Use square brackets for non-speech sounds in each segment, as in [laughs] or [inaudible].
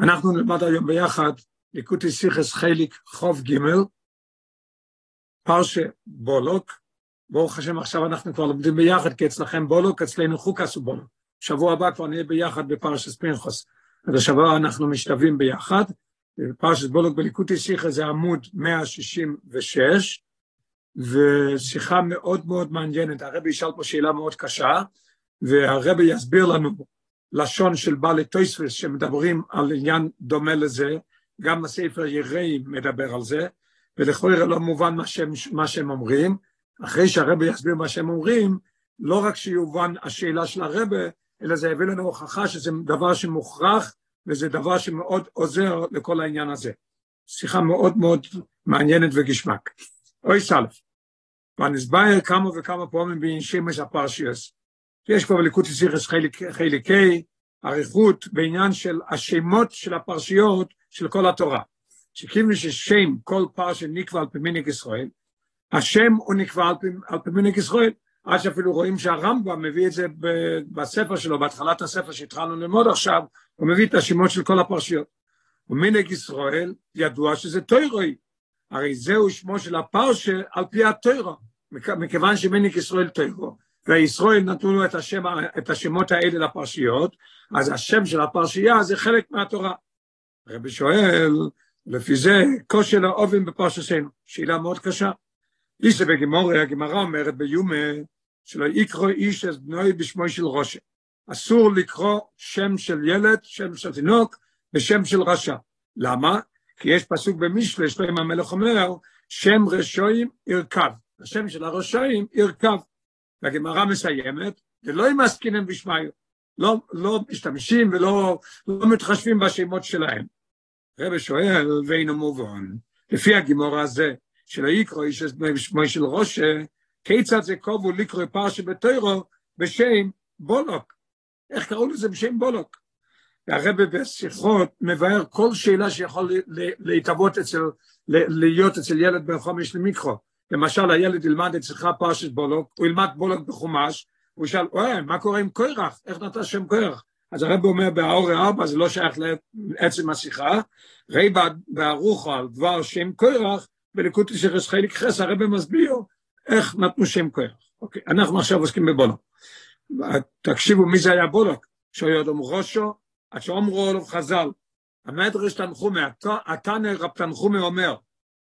אנחנו נלמד היום ביחד ליקוטי סיכס חיליק חוב ג' פרשה בולוק, ברוך השם עכשיו אנחנו כבר לומדים ביחד כי אצלכם בולוק, אצלנו חוקס ובולוק. שבוע הבא כבר נהיה ביחד בפרשת פנחוס. אז השבוע אנחנו משתווים ביחד. פרשת בולוק בליקוטי סיכס זה עמוד 166, ושיחה מאוד מאוד מעניינת. הרבי ישאל פה שאלה מאוד קשה, והרבי יסביר לנו לשון של בעלי טויספס שמדברים על עניין דומה לזה, גם הספר יראים מדבר על זה, ולכאורה לא מובן מה שהם, מה שהם אומרים, אחרי שהרבה יסביר מה שהם אומרים, לא רק שיובן השאלה של הרבה, אלא זה יביא לנו הוכחה שזה דבר שמוכרח, וזה דבר שמאוד עוזר לכל העניין הזה. שיחה מאוד מאוד מעניינת וגשמק. אוי סלף, ונסביר כמה וכמה פעמים באינשימש הפרשיוס. יש פה בליקוטי סיכס חליקי אריכות בעניין של השמות של הפרשיות של כל התורה. שכיוון ששם כל פרשה נקבע על פי מנהיג ישראל, השם הוא נקבע על פי, על פי מנהיג ישראל, עד שאפילו רואים שהרמב"ם מביא את זה בספר שלו, בהתחלת הספר שהתחלנו ללמוד עכשיו, הוא מביא את השמות של כל הפרשיות. ומנהיג ישראל ידוע שזה טוירוי, הרי זהו שמו של הפרשה על פי הטוירו, מכיוון שמנהיג ישראל טוירו. וישראל נתנו לו את, השם, את השמות האלה לפרשיות, אז השם של הפרשייה זה חלק מהתורה. הרבי שואל, לפי זה, כושר האובן בפרשתנו, שאלה מאוד קשה. איסה בגימורי, הגמרא אומרת ביומה, שלא יקרוא איש את בנוי בשמו של ראשה. אסור לקרוא שם של ילד, שם של תינוק, בשם של רשע. למה? כי יש פסוק במשלי, שלם המלך אומר, שם רשועים ירכב. השם של הרשעים ירכב. והגמרא מסיימת, ולא אם עסקינן בשמיו, לא, לא משתמשים ולא לא מתחשבים בשמות שלהם. רבי שואל, ואינו מובן, לפי הגימור הזה, שלא יקרוא איש בשמו של ראשה, כיצד זה קובו לקרוא פרשה בתוירו בשם בולוק? איך קראו לזה בשם בולוק? והרבי בשיחות מבאר כל שאלה שיכול להתאבות אצל, להיות אצל ילד בן חומש למיקרו. למשל הילד ילמד אצלך פרשת בולוק, הוא ילמד בולוק בחומש, הוא ישאל, אוי, מה קורה עם קוירח? איך נתן שם קוירח? אז הרב אומר באורי ארבע, זה לא שייך לעצם השיחה, ראי בערוך על דבר שם קוירח, בליקוטי של חלק חס, הרב מסביר איך נתנו שם קוירח. אוקיי, אנחנו עכשיו עוסקים בבולוק. תקשיבו מי זה היה בולוק, שיודום ראשו, עד שאומרו עליו חז"ל, המדרש תנחומי, התנא רב תנחומי אומר,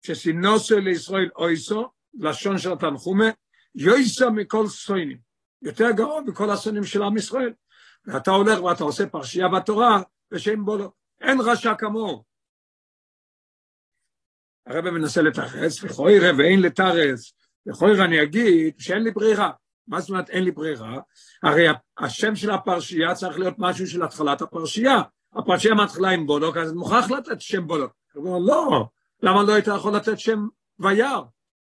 שסינוסו לישראל אויסו, לשון של התנחומה, יויסו מכל סוינים, יותר גרוע מכל הסונים של עם ישראל. ואתה הולך ואתה עושה פרשייה בתורה, ושם בו לא, אין רשע כמוהו. הרב מנסה לתרץ, לכוירא ואין לתרץ, לכוירא אני אגיד שאין לי ברירה. מה זאת אומרת אין לי ברירה? הרי השם של הפרשייה צריך להיות משהו של התחלת הפרשייה. הפרשייה מתחילה עם בולוק, אז מוכרח לתת שם בולוק. הוא אומר, לא, למה לא היית יכול לתת שם וירא?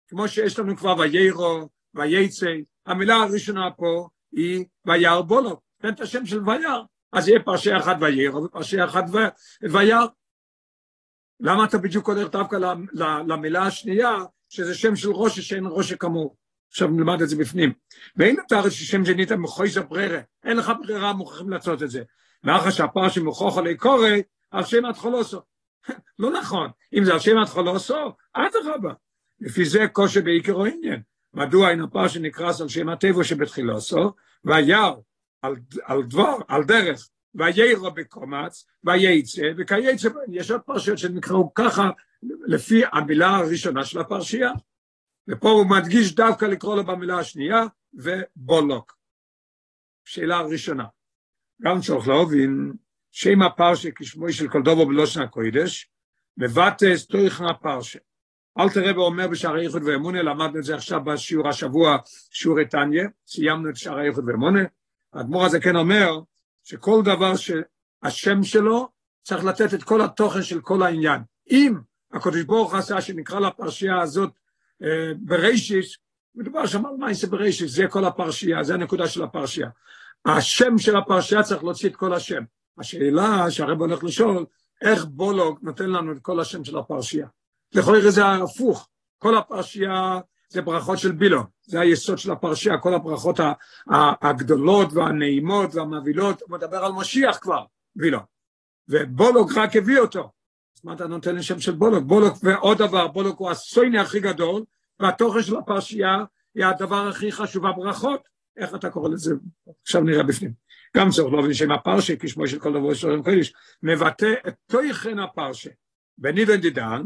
כמו שיש לנו כבר ויירו, וייצא, המילה הראשונה פה היא וירא בולו, תן את השם של וירא, אז יהיה פרשי אחד ויירו ופרשי אחד וירא. למה אתה בדיוק הולך דווקא למילה השנייה, שזה שם של ראש שאין ראש כמוהו? עכשיו נלמד את זה בפנים. ואין אתה הרי ששם שנית מחויס הברירה, אין לך ברירה, מוכרחים לעשות את זה. מאחר שהפרשי מוכרח עלי קורא, על שם עד חולוסו. [laughs] לא נכון, אם זה השם עד חולוסו, אדרבה. לפי זה קושי בעיקרו עניין. מדוע אין הפרשה נקרס על שם הטבע שבתחילוסו, וירא על, על דבר, על דרך, ויירו בקומץ, וייצא, וכייצא, יש עוד פרשיות שנקראו ככה, לפי המילה הראשונה של הפרשייה. ופה הוא מדגיש דווקא לקרוא לו במילה השנייה, ובולוק. שאלה ראשונה. גם צריך להבין שם הפרשה כשמוי של כל דובו בלושן הקוידש, מבטא סטויכן הפרשה. אל תראה ואומר בשערי איחוד ואמונה, למדנו את זה עכשיו בשיעור השבוע, שיעור איתניה, סיימנו את שערי איחוד ואמונה. האדמו"ר הזה כן אומר שכל דבר שהשם שלו צריך לתת את כל התוכן של כל העניין. אם הקדוש ברוך עשה שנקרא לפרשייה הזאת אה, ברישיס, מדובר שם על מייסה ברישיס, זה כל הפרשייה, זה הנקודה של הפרשייה. השם של הפרשייה צריך להוציא את כל השם. השאלה שהרב הולך לשאול, איך בולוג נותן לנו את כל השם של הפרשייה? לכל יראה זה הפוך, כל הפרשייה זה ברכות של בילו, זה היסוד של הפרשייה, כל הברכות הגדולות והנעימות והמבהילות, הוא מדבר על משיח כבר, בילו. ובולוק רק הביא אותו. אז מה אתה נותן לשם של בולוק? בולוק, ועוד דבר, בולוק הוא הסויני הכי גדול, והתוכן של הפרשייה היא הדבר הכי חשוב, הברכות. איך אתה קורא לזה? עכשיו נראה בפנים. גם צריך להבין שם הפרשה, כשמו של כל דבר של קודש, מבטא את תוכן הפרשה. בניבן דידן,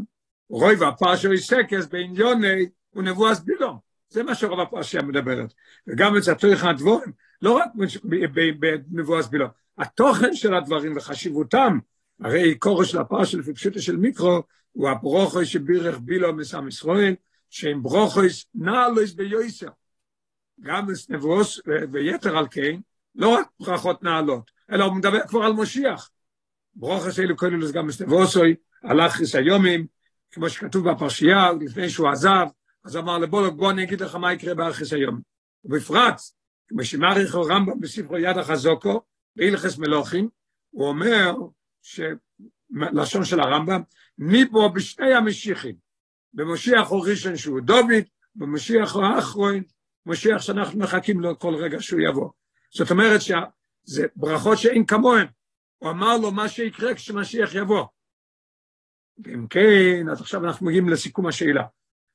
רוי והפרשה יסקס בעניוני ונבואס בילום. זה מה שרוב הפרשייה מדברת. וגם את זה הדבורים, לא רק בנבואס בילום, התוכן של הדברים וחשיבותם, הרי קורא של הפרשה לפי פשוטו של מיקרו, הוא הברוכו שבירך בילום מסם ישראל, שהם ברוכויס נעלויס ביועסר. גם נבוס ויתר על כן, לא רק ברכות נעלות, אלא הוא מדבר כבר על משיח. ברוכס אלו כוללוס גם נבוסוי, הלך חיסיומים, כמו שכתוב בפרשייה, לפני שהוא עזב, אז אמר לבולוק, בוא אני אגיד לך מה יקרה בארכיס היום. ובפרט, כמו שמעריך הרמב"ם בספרו יד החזוקו, בהלכס מלוכים, הוא אומר, לשון של הרמב"ם, ניבו בשני המשיחים, במשיח ראשון שהוא דוד, במשיח הוא האחרון, משיח שאנחנו מחכים לו כל רגע שהוא יבוא. זאת אומרת שזה ברכות שאין כמוהן. הוא אמר לו מה שיקרה כשמשיח יבוא. אם כן, אז עכשיו אנחנו מגיעים לסיכום השאלה.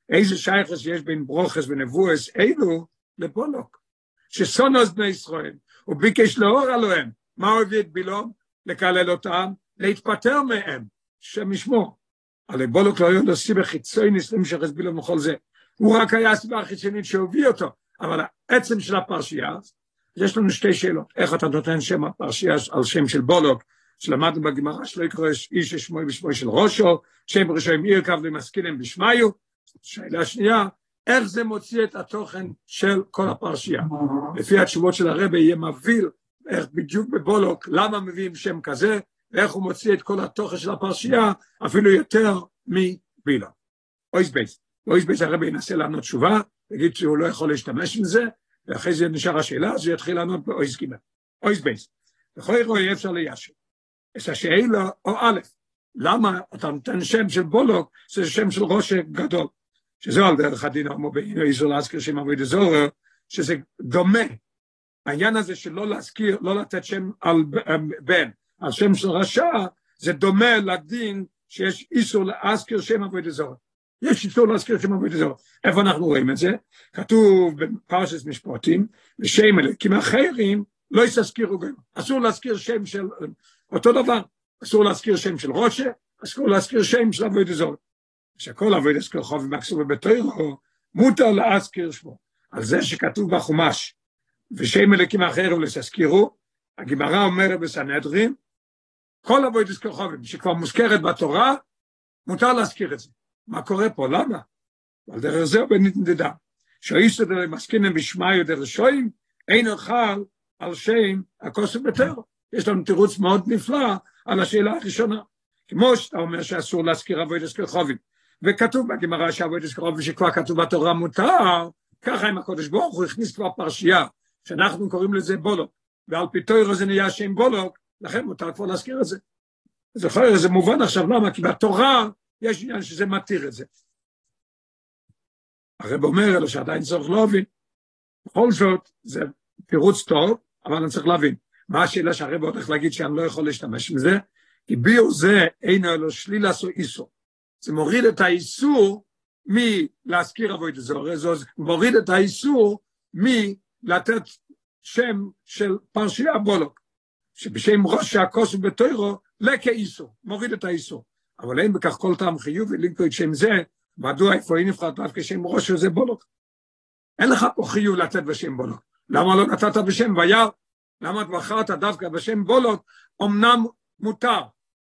איזה שייכס יש בין ברוכס ונבואס אלו לבולוק? שסונוס בני ישראל, הוא ביקש לאור עליהם. מה הוא הביא את בילום? לקלל אותם, להתפטר מהם, שם ישמור. הרי בולוק לא היו לו סיבה חיצונית למשך הסבילו וכל זה. הוא רק היה הסיבה החיצונית שהוביל אותו, אבל העצם של הפרשייה, יש לנו שתי שאלות. איך אתה נותן שם הפרשייה על שם של בולוק, שלמדנו בגמרא שלא יקרא איש ששמו בשמו של ראשו, שם ראשון עיר קו למסכינים בשמיו. שאלה שנייה, איך זה מוציא את התוכן של כל הפרשייה? לפי התשובות של הרבי יהיה מבהיל איך בדיוק בבולוק, למה מביאים שם כזה, ואיך הוא מוציא את כל התוכן של הפרשייה, אפילו יותר מבילה. אויס בייס. אויס בייס הרבי ינסה לענות תשובה, יגיד שהוא לא יכול להשתמש עם זה, ואחרי זה נשאר השאלה, אז הוא יתחיל לענות באויס גימל. אויס בייס. בכל אירוע יהיה אפשר ליישר. את השאלה, או א', למה אתה נותן שם של בולוק, זה שם של ראש גדול. שזה על דרך הדין, כמו באיזו להזכיר שם אבוי דזורר, שזה דומה. העניין הזה של לא להזכיר, לא לתת שם על בן, על שם של רשע, זה דומה לדין שיש איסור להזכיר שם אבוי דזורר. יש איסור להזכיר שם אבוי דזורר. איפה אנחנו רואים את זה? כתוב בפרשס משפטים, ושם אלוקים אחרים לא יסזכירו גם. אסור להזכיר שם של, אותו דבר, אסור להזכיר שם של רושה, אסור להזכיר שם של אבוי דזורר. שכל אבוי דזכיר חוב ומקסור ובתוירו, מותר להזכיר שמו. על זה שכתוב בחומש, ושם אלוקים אחרים לא יסזכירו, הגמרא אומרת בסנהדרין, כל אבוידס כוכבים שכבר מוזכרת בתורה, מותר להזכיר את זה. מה קורה פה? למה? על דרך זה בנתנדדה. שאיסו דרך מסכינם בשמאי דרך שוים, אין אוכל על שם הכוסף בטרו. יש לנו תירוץ מאוד נפלא על השאלה הראשונה. כמו שאתה אומר שאסור להזכיר אבוידס כוכבים, וכתוב בגמרא שאבוידס כוכבים שכבר כתוב בתורה מותר, ככה עם הקודש ברוך הוא הכניס כבר פרשייה, שאנחנו קוראים לזה בולוק, ועל פי תוירו זה נהיה שם בולוק, לכן מותר כבר להזכיר את זה. להיות, זה מובן עכשיו, למה? כי בתורה יש עניין שזה מתיר את זה. הרב אומר אלו שעדיין צריך להבין. בכל זאת, זה תירוץ טוב, אבל אני צריך להבין. מה השאלה שהרב הולך להגיד שאני לא יכול להשתמש עם זה? כי ביור זה אינו אלו שלילה או איסור. זה מוריד את האיסור מלהזכיר אבוי דזור, זה מוריד את האיסור מלתת שם של פרשייה בולוק. שבשם ראש הכוס בתוירו, לקה איסור, מוריד את האיסור. אבל אין בכך כל טעם חיובי את שם זה, מדוע איפה אין נבחר דווקא שם ראש שזה בולוק? אין לך פה חיוב לתת בשם בולוק. למה לא נתת בשם וירא? למה את בחרת דווקא בשם בולוק? אמנם מותר,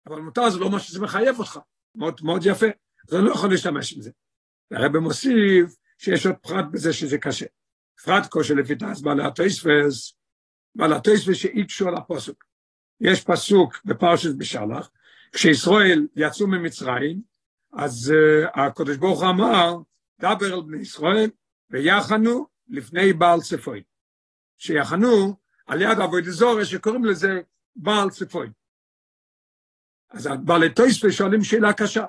אבל מותר זה לא מה שזה מחייב אותך. מאוד, מאוד יפה. אז אני לא יכול להשתמש עם זה. הרב מוסיף שיש עוד פרט בזה שזה קשה. פרט קושי לפי תעש בעלי התויספס, ועל הטויסווה שאיקשו על הפוסק. יש פסוק בפרשת בשלח, כשישראל יצאו ממצרים, אז uh, הקדוש ברוך הוא אמר, דבר על בני ישראל, ויחנו לפני בעל צפוי. שיחנו על יד אבוי דזורי שקוראים לזה בעל צפוי. אז בעלי טויסווה שואלים שאלה קשה.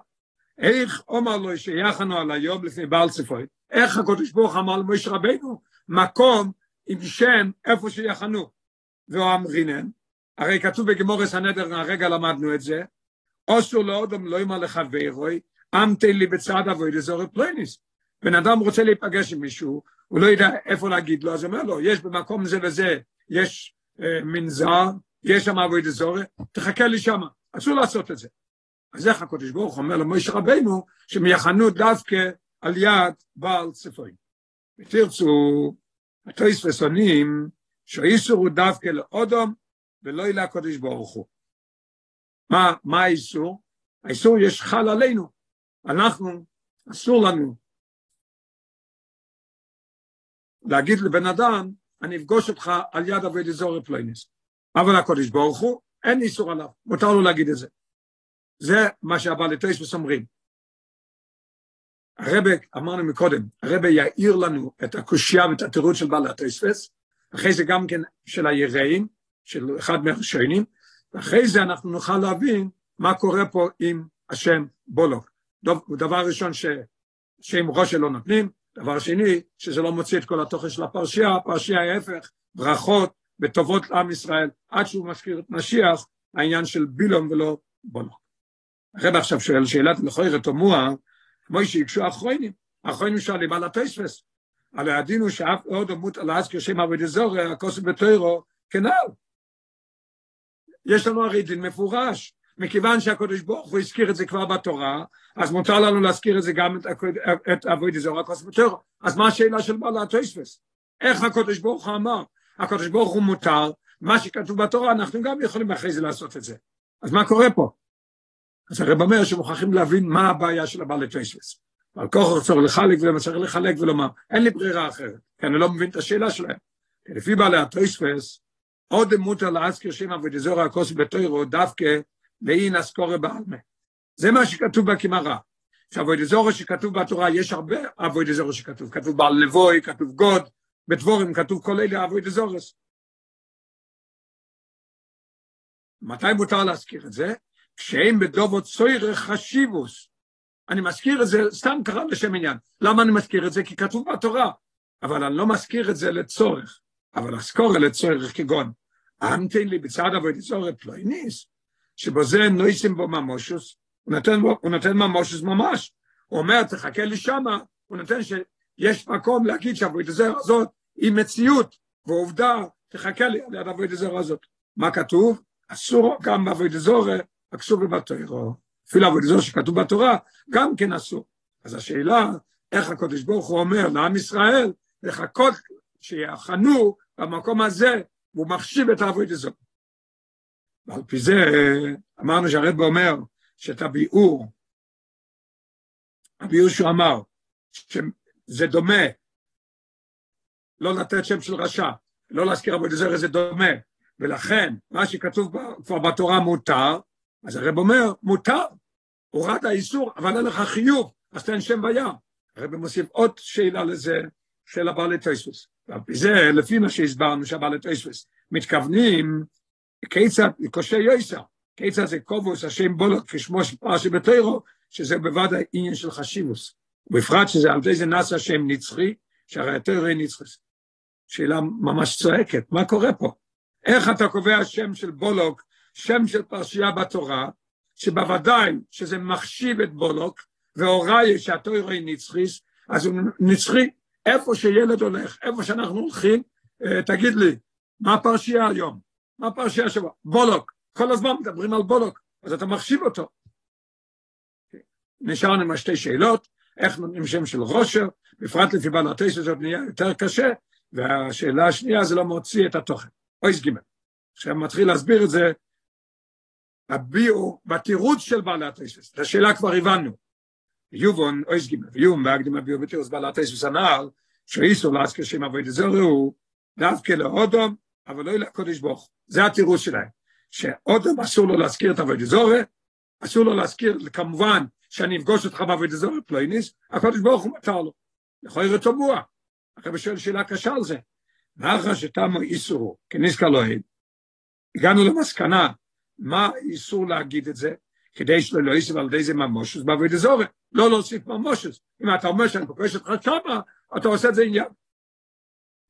איך אומר לו שיחנו על היום לפני בעל צפוי? איך הקדוש ברוך אמר למשה רבנו מקום עם שם איפה שיחנו? ואמרינן, הרי כתוב בגמורס הנדר, הרגע למדנו את זה, אוסור לאודם לא יאמר לחברוי, אמתי לי בצד אבוי לזורי פלויניס. בן אדם רוצה להיפגש עם מישהו, הוא לא יודע איפה להגיד לו, אז הוא אומר לו, יש במקום זה וזה, יש אה, מנזר, יש שם אבוי לזורי, תחכה לי שם, אסור לעשות את זה. אז איך הקדוש ברוך אומר למוישה רבנו, שהם יחנו דווקא על יד בעל צפוי. ותרצו, התויס וסונים, שהאיסור הוא דווקא לאודום, ולא אלה הקדוש ברוך הוא. מה, מה האיסור? האיסור יש חל עלינו. אנחנו, אסור לנו להגיד לבן אדם, אני אפגוש אותך על יד אבי דזורי פלוינס. אבל הקודש ברוך הוא, אין איסור עליו, מותר לו להגיד את זה. זה מה שהבעל לתויספס אומרים. הרבה, אמרנו מקודם, הרבה יאיר לנו את הקושייה ואת התירוץ של בעל התויספס, אחרי זה גם כן של היראים, של אחד מהראשונים, ואחרי זה אנחנו נוכל להבין מה קורה פה עם השם בולוק. דבר ראשון ששם ראשה לא נותנים, דבר שני, שזה לא מוציא את כל התוכן של הפרשייה, הפרשייה ההפך, ברכות וטובות לעם ישראל, עד שהוא מזכיר את משיח, העניין של בילום ולא בולוק. הרב עכשיו שואל שאלת לכוירת תמוה, כמו שהקשו אחרונים, אחרונים שואלים על התספס, על הוא שאף עוד עמות על אז כשם עבוד אזור, הכוסף בתוירו, כנ"ל. יש לנו הרי דין מפורש, מכיוון שהקדוש ברוך הוא הזכיר את זה כבר בתורה, אז מותר לנו להזכיר את זה גם את עבוד אזור, הכוסף בתוירו. אז מה השאלה של בעל התספס? איך הקדוש ברוך הוא אמר? הקדוש ברוך הוא מותר, מה שכתוב בתורה, אנחנו גם יכולים אחרי זה לעשות את זה. אז מה קורה פה? אז הרב אומר שמוכרחים להבין מה הבעיה של הבעל טייסווס. על כוח צריך לחלק צריך לחלק ולומר, אין לי ברירה אחרת, כי אני לא מבין את השאלה שלהם. כי לפי בעלי הטייסווס, עוד מותר להזכיר שם אבודיזור הכוס בתוירו דווקא לאין אסקורי בעלמה. זה מה שכתוב בגמרא. שאבודיזור שכתוב בתורה, יש הרבה אבודיזור שכתוב, כתוב בעל לבוי, כתוב גוד, בדבורים כתוב כל אלה אבודיזורס. מתי מותר להזכיר את זה? כשאין בדובו צוירה חשיבוס. אני מזכיר את זה, סתם קרה לשם עניין. למה אני מזכיר את זה? כי כתוב בתורה. אבל אני לא מזכיר את זה לצורך. אבל אסקורה לצורך כגון. אמתן לי בצד אבוי צורך פלויניס, שבזה נויסים בו ממושוס, הוא נותן, הוא נותן ממושוס ממש. הוא אומר, תחכה לי שמה, הוא נותן שיש מקום להגיד שהאבוי זר הזאת היא מציאות, ועובדה, תחכה לי על יד אבוי זר הזאת. מה כתוב? אסור גם באבוי זר הכסוב בתוירו, אפילו עבוד זו שכתוב בתורה, גם כן אסור. אז השאלה, איך הקדוש ברוך הוא אומר לעם ישראל, לחכות שיחנו במקום הזה, והוא מחשיב את העבוד הזו. ועל פי זה אמרנו שהרב אומר שאת הביאור, הביאור שהוא אמר, שזה דומה, לא לתת שם של רשע, לא להזכיר עבוד זרע זה דומה, ולכן מה שכתוב כבר בתורה מותר, אז הרב אומר, מותר, הורד האיסור, אבל אין לך חיוב, אז תן שם בים. הרב מוסיף עוד שאלה לזה, של הבעלי תויספוס. ועל פי זה, לפי מה שהסברנו שהבעלי תויספוס, מתכוונים, כיצד, קושי יויסר, כיצד זה קובוס, השם בולו, כשמו של פרשי בתוירו, שזה בוודאי עניין של חשיבוס. ובפרט שזה על זה נעשה השם נצחי, שהרי התוירו נצחי. שאלה ממש צועקת, מה קורה פה? איך אתה קובע שם של בולוק שם של פרשייה בתורה, שבוודאי שזה מחשיב את בולוק, והוראי שהתוירו היא נצחיס, אז הוא נצחי, איפה שילד הולך, איפה שאנחנו הולכים, אה, תגיד לי, מה הפרשייה היום? מה הפרשייה שבוע? בולוק, כל הזמן מדברים על בולוק, אז אתה מחשיב אותו. נשארנו עם שתי שאלות, איך נותנים שם של רושר, בפרט לפי בעל התשע זאת נהיה יותר קשה, והשאלה השנייה זה לא מוציא את התוכן. אויס גימל. עכשיו מתחיל להסביר את זה הביאו בתירוץ של בעלת היסוס. את השאלה כבר הבנו. יובון, אויס גימל, ויום בהקדים הביאו בתירוץ בעלת היסוס הנעל, שאיסו להזכיר שם אבוי דזורו, דווקא לאודום, אבל לא לקודש ברוך. זה התירוץ שלהם. שאודום אסור לו להזכיר את אבוי דזורו, אסור לו להזכיר, כמובן, שאני אפגוש אותך באבוי דזורו פלויניס, הקודש ברוך הוא מותר לו. יכול להיות טובוע. אחרי שואל שאלה קשה על זה. מאחר שתמו איסורו, כניסקה לא הגענו למסקנה מה איסור להגיד את זה? כדי שלא לא יוסיף על ידי זה ממושס בעבוד אזורי, לא להוסיף ממושס. אם אתה אומר שאני פוגש אותך שמה, אתה עושה את זה עניין.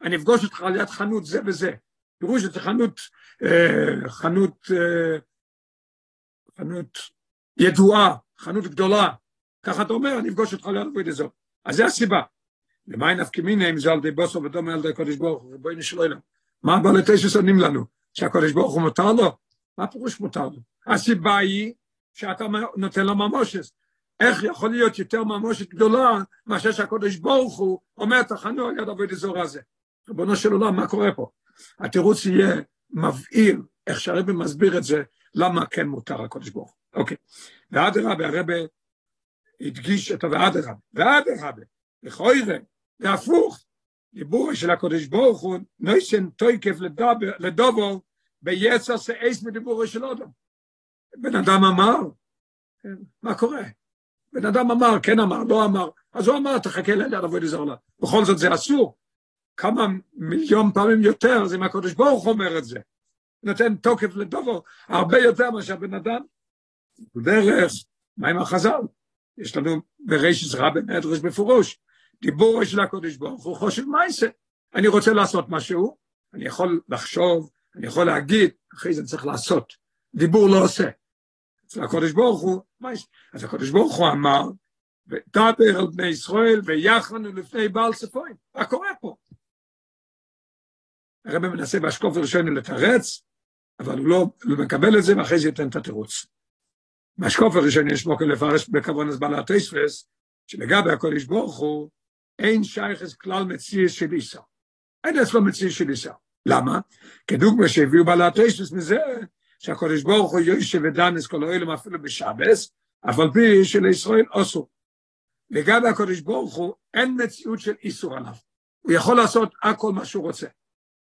אני אפגוש אותך על יד חנות זה וזה. פירוש זה חנות, אה, חנות, אה, חנות ידועה, חנות גדולה, ככה אתה אומר, אני אפגוש אותך ליד עבוד אזור. אז זה הסיבה. למה נפקא מיני אם זה על די בוסו ודומה על די הקודש ברוך הוא, בואי נשאל אליו. מה הבעלי תשע עונים לנו? שהקודש ברוך הוא מותר לו? מה פירוש מותר לו? הסיבה היא שאתה נותן לו ממושס. איך יכול להיות יותר ממושת גדולה מאשר שהקודש ברוך הוא אומר תחנו על יד עבוד אזור הזה. ריבונו של עולם, מה קורה פה? התירוץ יהיה מבהיר, איך שהרבא מסביר את זה, למה כן מותר הקודש ברוך הוא. אוקיי. ואדרבה, הרבא הדגיש את ואדרבה, ואדרבה, לכוירה, זה הפוך. דיבור של הקודש ברוך הוא, נויסן תויקף לדובור, ביצר שאייס מדיבורו של אודם. בן אדם אמר, מה קורה? בן אדם אמר, כן אמר, לא אמר, אז הוא אמר, תחכה ליד עבוד זר בכל זאת זה אסור. כמה מיליון פעמים יותר, אם הקודש ברוך אומר את זה. נותן תוקף לדובו, הרבה יותר מאשר בן אדם. דרך, מה עם החז"ל? יש לנו בריש רבי מדרש בפירוש, דיבור של הקודש ברוך הוא חושב מייסה. אני רוצה לעשות משהו, אני יכול לחשוב, אני יכול להגיד, אחרי זה צריך לעשות. דיבור לא עושה. אצל הקודש ברוך הוא, מייסה. אז הקודש ברוך הוא אמר, ודבר על בני ישראל ויחנו לפני בעל ספוין. מה קורה פה? הרב מנסה באשקוף הראשון לתרץ, אבל הוא לא, לא מקבל את זה, ואחרי זה ייתן את התירוץ. באשקוף הראשון יש מוקר לפרש אז בעלת תשפס, שלגבי הקודש ברוך הוא, אין שייכס כלל מציאס של איסר. אין אצלו מציאס של איסר. למה? כדוגמה שהביאו בעלת תשפס מזה, שהקודש ברוך הוא יושב ודנס כל האוילם אפילו בשבס, אף על פי שלישראל אסור. לגבי הקודש ברוך הוא, אין מציאות של איסור עליו. הוא יכול לעשות הכל מה שהוא רוצה.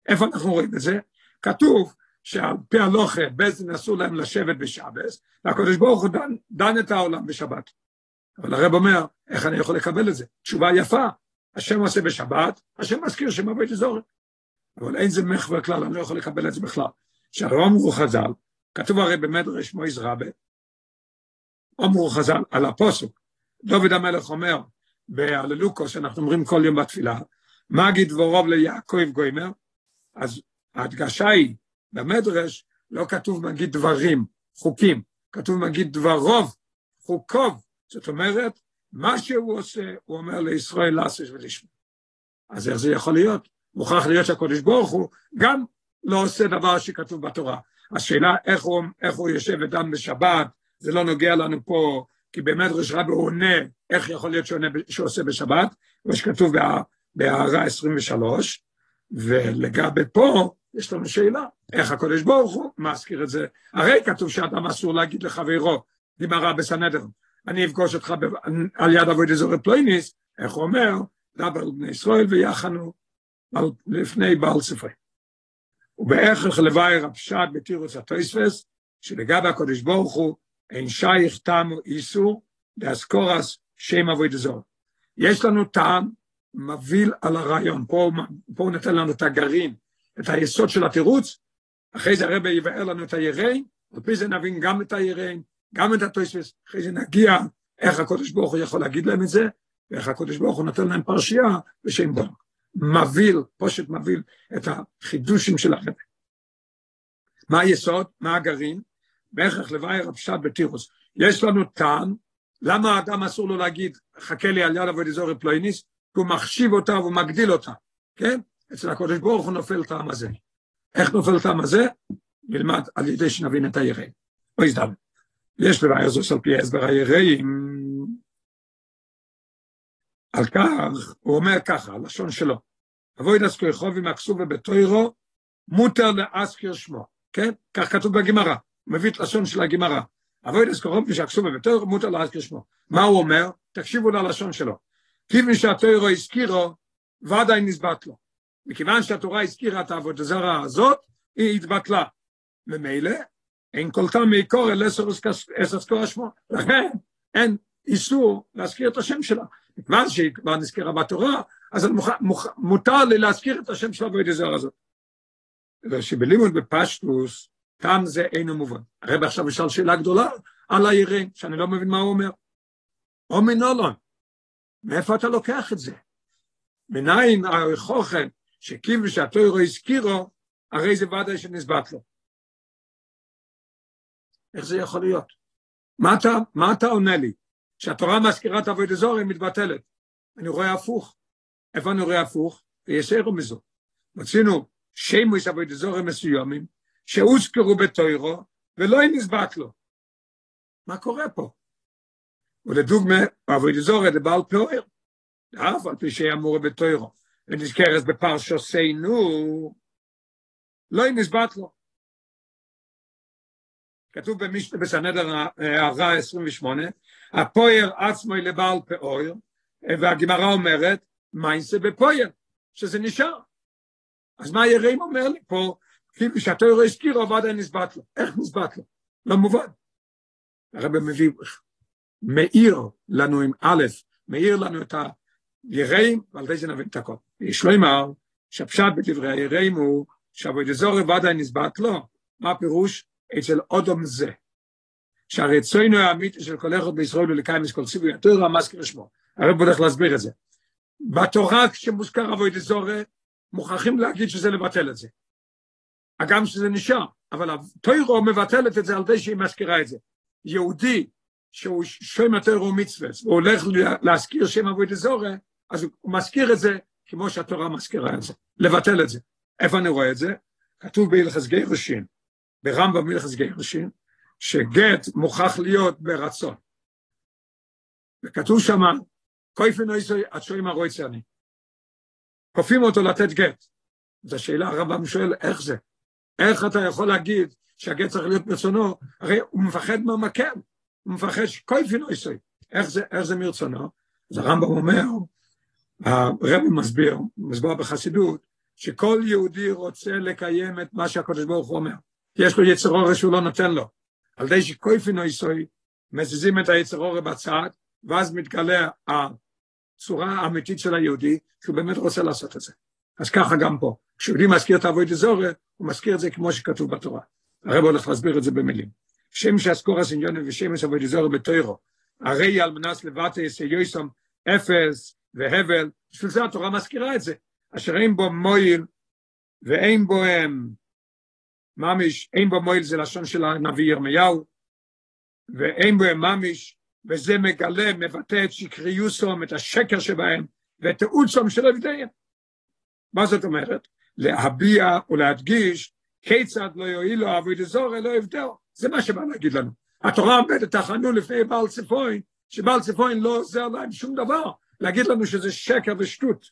איפה אנחנו רואים את זה? כתוב שעל פי הלוכה בזן אסור להם לשבת בשבס, והקדוש ברוך הוא דן, דן את העולם בשבת. אבל הרב אומר, איך אני יכול לקבל את זה? תשובה יפה, השם עושה בשבת, השם מזכיר שם תזורת. אבל אין זה מחבר כלל, אני לא יכול לקבל את זה בכלל. שהרי אמרו חז"ל, כתוב הרי במדרש מויז רבה, אמרו חז"ל על הפוסוק, דוד המלך אומר בהללוקו, שאנחנו אומרים כל יום בתפילה, מגיד דבורוב ליעקב גוימר, אז ההדגשה היא, במדרש לא כתוב מגיד דברים, חוקים, כתוב מגיד דברוב, חוקוב, זאת אומרת, מה שהוא עושה, הוא אומר לישראל לעשות ולשמוע. אז איך זה יכול להיות? מוכרח להיות שהקודש ברוך הוא גם לא עושה דבר שכתוב בתורה. השאלה איך הוא, איך הוא יושב ודן בשבת, זה לא נוגע לנו פה, כי במדרש רבי הוא עונה איך יכול להיות שהוא, שהוא עושה בשבת, כמו שכתוב בהערה 23, ולגבי פה, יש לנו שאלה, איך הקודש ברוך הוא מזכיר את זה? הרי כתוב שאדם אסור להגיד לחברו, גמרא בסנהדרין, אני אפגוש אותך ב... על יד אבוי דזורי פלויניס, איך הוא אומר, דבר על בני ישראל ויחנו. לפני בעל ספרי. ובערך לוואי רבשת בתירוץ התויספס, שלגבי הקודש ברוך הוא, אין שייך טעם איסור, דאסקורס שם אבוי דזור. יש לנו טעם מביא על הרעיון, פה, פה הוא נותן לנו את הגרעין, את היסוד של התירוץ, אחרי זה הרב יבאר לנו את היראים, על פי זה נבין גם את היראים, גם את התוספס, אחרי זה נגיע איך הקודש ברוך הוא יכול להגיד להם את זה, ואיך הקודש ברוך הוא נותן להם פרשייה בשם דור. מביא, פושט מביא את החידושים של החבר'ה. מה היסוד? מה הגרעין? בערך לוואי רבשת בתירוס. יש לנו טעם, למה האדם אסור לו להגיד, חכה לי על יד אבוי דזורי פלויניס? הוא מחשיב אותה והוא מגדיל אותה, כן? אצל הקודש ברוך הוא נופל טעם הזה. איך נופל טעם הזה? נלמד על ידי שנבין את היראים. או הזדמן. יש לבעיה זו על פי הסבר היראים. על כך, הוא אומר ככה, הלשון שלו, אבוי דסקו יחובי מהכסובה בתוירו, מותר לאסקר שמו, כן? כך כתוב בגמרא, מביא את לשון של הגמרא. אבוי דסקו יחובי שהכסובה בתוירו, מותר לאסקר שמו. מה הוא אומר? תקשיבו ללשון שלו. כיוון שהתוירו הזכירו, ודאי נסבט לו. מכיוון שהתורה הזכירה את העבודה זרה הזאת, היא התבטלה. ממילא, אין כל טעם מעיקור אל אססקור השמו. לכן, אין איסור להזכיר את השם שלה. מכיוון שהיא כבר נזכרה בתורה, אז מוכ... מוכ... מותר לי להזכיר את השם של העבודה זרה הזאת. ושבלימוד בפשטוס, טעם זה אינו מובן. הרב עכשיו ישאל שאלה גדולה על היראים, שאני לא מבין מה הוא אומר. או מנולון, מאיפה אתה לוקח את זה? מניין החוכן שכיוון שהתוירו הזכירו, הרי זה ודאי שנסבט לו. איך זה יכול להיות? מה אתה, מה אתה עונה לי? שהתורה מזכירה את אבוי דזורי מתבטלת. אני רואה הפוך. איפה אני רואה הפוך? ויש ערו מזו. מצינו שימוש אבוי דזורי מסוימים, שהוזכרו בתוירו, ולא נסבט לו. מה קורה פה? ולדוגמה, אבוי דזורי לבעל פאויר. אף על פי שאמור בתוירו, ונזכרת בפרשוסנו, לא נסבט לו. כתוב בסנדר הערה 28, הפויר עצמו לבעל פאויר, והגמרא אומרת, מיינסה בפויר, שזה נשאר. אז מה יראים אומר לי פה, כאילו שהתוירו הזכירו, עבד נסבט לו. איך נסבט לו? לא מובן. הרב מביא, מאיר לנו עם א', מאיר לנו את היראים, ועל זה נבין את הכל. יש לו אמר, שהפשט בדברי היראים הוא, שעבוד אזור ודאי נסבט לו. מה הפירוש? אצל אודום זה. שהרצוינו האמיתי של כל אחד בישראל ולקיים את כל סיבוי, התורה המזכיר שמו. הרב הולך להסביר את זה. בתורה כשמוזכר אבוי דזורי, מוכרחים להגיד שזה לבטל את זה. הגם שזה נשאר, אבל התוירו מבטלת את זה על זה שהיא מזכירה את זה. יהודי שהוא שם התוירו מצווה, הוא הולך להזכיר שם אבוי דזורי, אז הוא מזכיר את זה כמו שהתורה מזכירה את זה, לבטל את זה. איפה אני רואה את זה? כתוב בהלכס גירושין, ברמב"ם בהלכס גירושין, שגט מוכרח להיות ברצון. וכתוב שמה, קויפן איסוי עד שוים הרויצה אני. כופים אותו לתת גט. זו השאלה הרמב"ם שואל, איך זה? איך אתה יכול להגיד שהגט צריך להיות ברצונו? הרי הוא מפחד מהמקל, הוא מפחד שקויפן איסוי. איך זה, איך זה מרצונו? אז הרמב"ם אומר, הרב מסביר, מסביר בחסידות, שכל יהודי רוצה לקיים את מה שהקדוש ברוך הוא אומר. יש לו יצר אורא שהוא לא נותן לו. על ידי שקויפין איסוי, מזיזים את היצר אורא בצד, ואז מתגלה הצורה האמיתית של היהודי, שהוא באמת רוצה לעשות את זה. אז ככה גם פה. כשיהודי מזכיר את אבוי דזורי, הוא מזכיר את זה כמו שכתוב בתורה. הרב הולך להסביר את זה במילים. שם שאסקור הסניונים ושם אבוי דזורי בתוירו, הרי על מנס לבטא יסייוסום אפס והבל, בשביל זה התורה מזכירה את זה. אשר אין בו מויל ואין בו הם, ממש, אין בו מויל זה לשון של הנביא ירמיהו, ואין בו ממש, וזה מגלה, מבטא את שקריוסום, את השקר שבהם, ואת תאוצום של עבדיהם. מה זאת אומרת? להביע ולהדגיש כיצד לא יועילו אבוי דזורי לא יבדהו. זה מה שבא להגיד לנו. התורה עומדת תחנו לפני בעל צפוין, שבעל צפוין לא עוזר להם שום דבר, להגיד לנו שזה שקר ושטות.